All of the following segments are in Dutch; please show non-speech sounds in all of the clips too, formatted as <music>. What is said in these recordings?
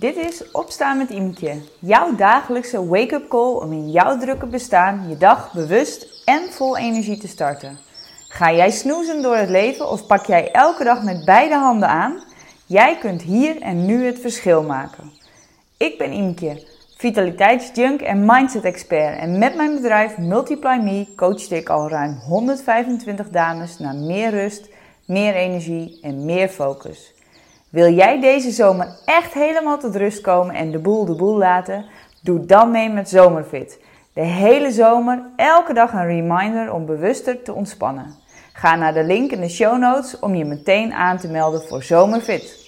Dit is Opstaan met Imke, jouw dagelijkse wake-up call om in jouw drukke bestaan je dag bewust en vol energie te starten. Ga jij snoezen door het leven of pak jij elke dag met beide handen aan? Jij kunt hier en nu het verschil maken. Ik ben Imke, vitaliteitsjunk en mindset expert en met mijn bedrijf Multiply Me coach ik al ruim 125 dames naar meer rust, meer energie en meer focus. Wil jij deze zomer echt helemaal tot rust komen en de boel de boel laten? Doe dan mee met Zomerfit. De hele zomer, elke dag een reminder om bewuster te ontspannen. Ga naar de link in de show notes om je meteen aan te melden voor Zomerfit.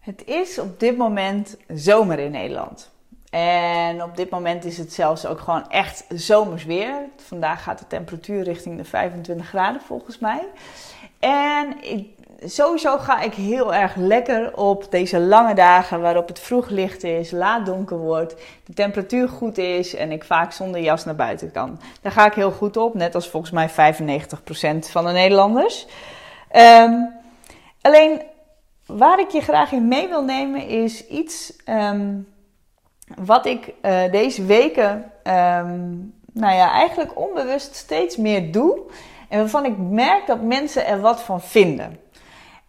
Het is op dit moment zomer in Nederland. En op dit moment is het zelfs ook gewoon echt zomers weer. Vandaag gaat de temperatuur richting de 25 graden volgens mij. En ik, sowieso ga ik heel erg lekker op deze lange dagen waarop het vroeg licht is, laat donker wordt, de temperatuur goed is en ik vaak zonder jas naar buiten kan. Daar ga ik heel goed op, net als volgens mij 95% van de Nederlanders. Um, alleen waar ik je graag in mee wil nemen is iets um, wat ik uh, deze weken, um, nou ja, eigenlijk onbewust steeds meer doe. En waarvan ik merk dat mensen er wat van vinden.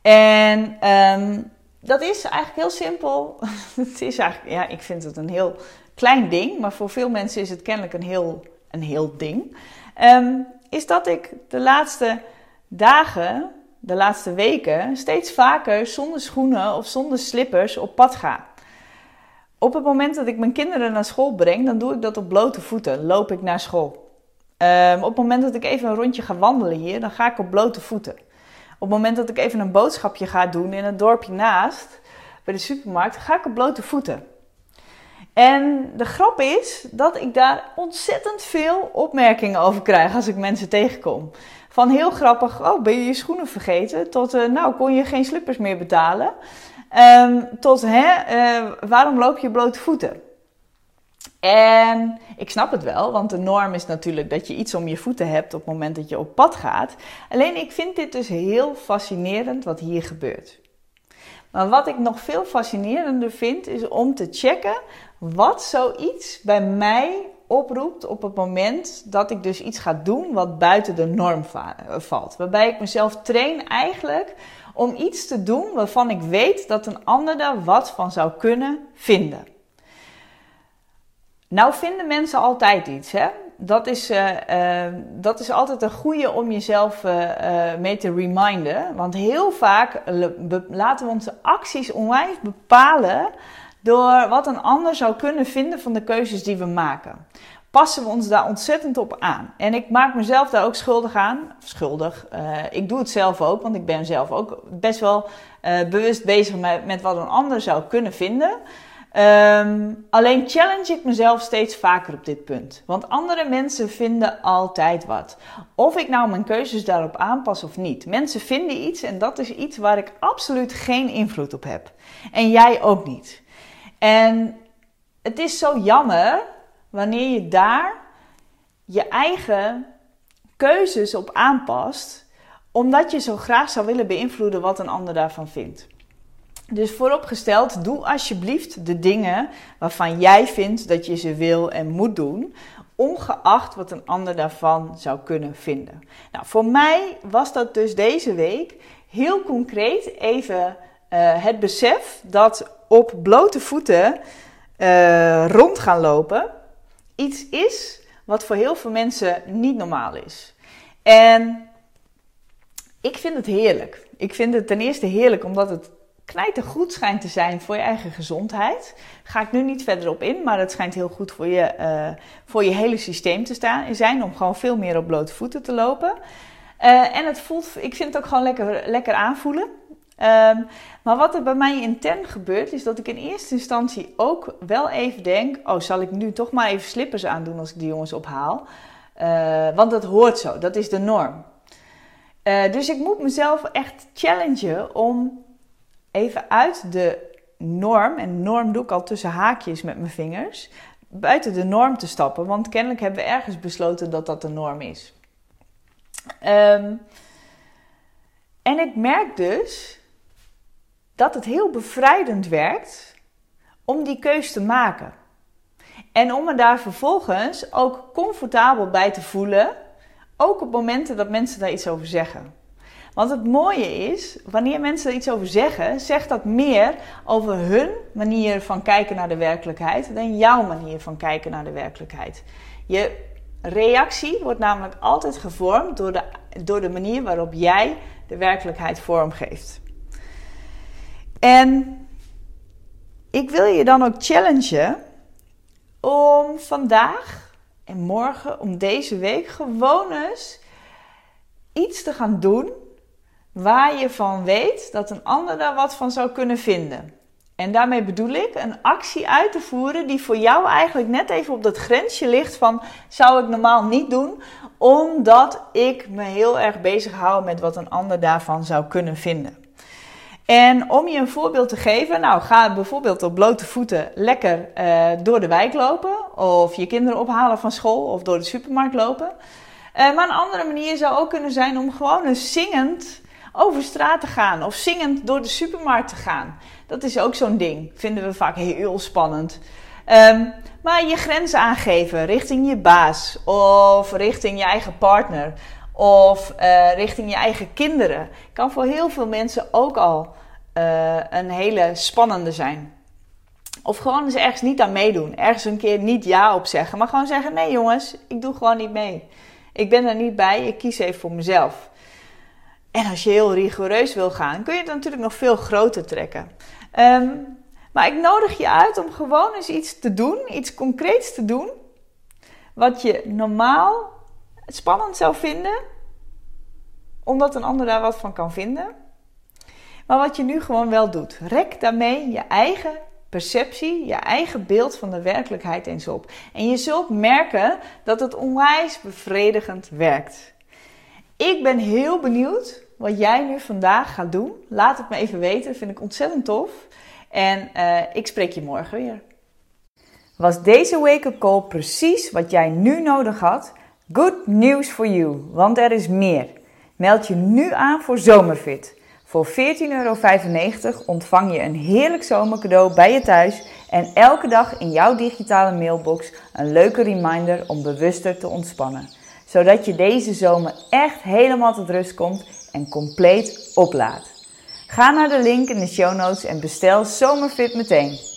En um, dat is eigenlijk heel simpel. <laughs> het is eigenlijk, ja, ik vind het een heel klein ding, maar voor veel mensen is het kennelijk een heel, een heel ding. Um, is dat ik de laatste dagen, de laatste weken, steeds vaker zonder schoenen of zonder slippers op pad ga. Op het moment dat ik mijn kinderen naar school breng, dan doe ik dat op blote voeten. Loop ik naar school. Um, op het moment dat ik even een rondje ga wandelen hier, dan ga ik op blote voeten. Op het moment dat ik even een boodschapje ga doen in het dorpje naast, bij de supermarkt, ga ik op blote voeten. En de grap is dat ik daar ontzettend veel opmerkingen over krijg als ik mensen tegenkom. Van heel grappig, oh ben je je schoenen vergeten? Tot, uh, nou kon je geen slippers meer betalen. Um, tot, hè, uh, waarom loop je blote voeten? En ik snap het wel, want de norm is natuurlijk dat je iets om je voeten hebt op het moment dat je op pad gaat. Alleen ik vind dit dus heel fascinerend wat hier gebeurt. Maar wat ik nog veel fascinerender vind, is om te checken wat zoiets bij mij oproept op het moment dat ik dus iets ga doen wat buiten de norm valt. Waarbij ik mezelf train eigenlijk om iets te doen waarvan ik weet dat een ander daar wat van zou kunnen vinden. Nou vinden mensen altijd iets, hè? Dat is, uh, uh, dat is altijd een goede om jezelf mee te reminden. Want heel vaak laten we onze acties onwijs bepalen door wat een ander zou kunnen vinden van de keuzes die we maken passen we ons daar ontzettend op aan. En ik maak mezelf daar ook schuldig aan. Schuldig. Uh, ik doe het zelf ook, want ik ben zelf ook best wel uh, bewust bezig met, met wat een ander zou kunnen vinden. Um, alleen challenge ik mezelf steeds vaker op dit punt. Want andere mensen vinden altijd wat. Of ik nou mijn keuzes daarop aanpas of niet. Mensen vinden iets en dat is iets waar ik absoluut geen invloed op heb. En jij ook niet. En het is zo jammer wanneer je daar je eigen keuzes op aanpast, omdat je zo graag zou willen beïnvloeden wat een ander daarvan vindt. Dus vooropgesteld, doe alsjeblieft de dingen waarvan jij vindt dat je ze wil en moet doen, ongeacht wat een ander daarvan zou kunnen vinden. Nou, voor mij was dat dus deze week heel concreet even uh, het besef dat op blote voeten uh, rond gaan lopen iets is wat voor heel veel mensen niet normaal is. En ik vind het heerlijk. Ik vind het ten eerste heerlijk omdat het knijter goed schijnt te zijn voor je eigen gezondheid. Ga ik nu niet verder op in, maar het schijnt heel goed voor je, uh, voor je hele systeem te staan, zijn om gewoon veel meer op blote voeten te lopen. En het voelt, ik vind het ook gewoon lekker, lekker aanvoelen. Um, maar wat er bij mij intern gebeurt, is dat ik in eerste instantie ook wel even denk: oh, zal ik nu toch maar even slippers aandoen als ik die jongens ophaal? Uh, want dat hoort zo, dat is de norm. Uh, dus ik moet mezelf echt challengen om even uit de norm, en norm doe ik al tussen haakjes met mijn vingers, buiten de norm te stappen. Want kennelijk hebben we ergens besloten dat dat de norm is. Um, en ik merk dus dat het heel bevrijdend werkt om die keus te maken. En om me daar vervolgens ook comfortabel bij te voelen, ook op momenten dat mensen daar iets over zeggen. Want het mooie is, wanneer mensen er iets over zeggen, zegt dat meer over hun manier van kijken naar de werkelijkheid dan jouw manier van kijken naar de werkelijkheid. Je reactie wordt namelijk altijd gevormd door de, door de manier waarop jij de werkelijkheid vormgeeft. En ik wil je dan ook challengen om vandaag en morgen, om deze week gewoon eens iets te gaan doen waar je van weet dat een ander daar wat van zou kunnen vinden. En daarmee bedoel ik een actie uit te voeren die voor jou eigenlijk net even op dat grensje ligt van zou ik normaal niet doen, omdat ik me heel erg bezig hou met wat een ander daarvan zou kunnen vinden. En om je een voorbeeld te geven, nou ga bijvoorbeeld op blote voeten lekker uh, door de wijk lopen, of je kinderen ophalen van school of door de supermarkt lopen. Uh, maar een andere manier zou ook kunnen zijn om gewoon zingend over straat te gaan of zingend door de supermarkt te gaan. Dat is ook zo'n ding. Vinden we vaak heel spannend. Um, maar je grenzen aangeven richting je baas of richting je eigen partner of uh, richting je eigen kinderen kan voor heel veel mensen ook al uh, een hele spannende zijn. Of gewoon eens ergens niet aan meedoen. Ergens een keer niet ja op zeggen. Maar gewoon zeggen: nee jongens, ik doe gewoon niet mee. Ik ben er niet bij, ik kies even voor mezelf. En als je heel rigoureus wil gaan, kun je het natuurlijk nog veel groter trekken. Um, maar ik nodig je uit om gewoon eens iets te doen, iets concreets te doen, wat je normaal spannend zou vinden, omdat een ander daar wat van kan vinden. Maar wat je nu gewoon wel doet. Rek daarmee je eigen perceptie, je eigen beeld van de werkelijkheid eens op. En je zult merken dat het onwijs bevredigend werkt. Ik ben heel benieuwd wat jij nu vandaag gaat doen. Laat het me even weten, vind ik ontzettend tof. En uh, ik spreek je morgen weer. Was deze wake-up call precies wat jij nu nodig had? Good news for you, want er is meer. Meld je nu aan voor Zomerfit. Voor 14,95 euro ontvang je een heerlijk zomercadeau bij je thuis en elke dag in jouw digitale mailbox een leuke reminder om bewuster te ontspannen. Zodat je deze zomer echt helemaal tot rust komt en compleet oplaadt. Ga naar de link in de show notes en bestel Zomerfit meteen.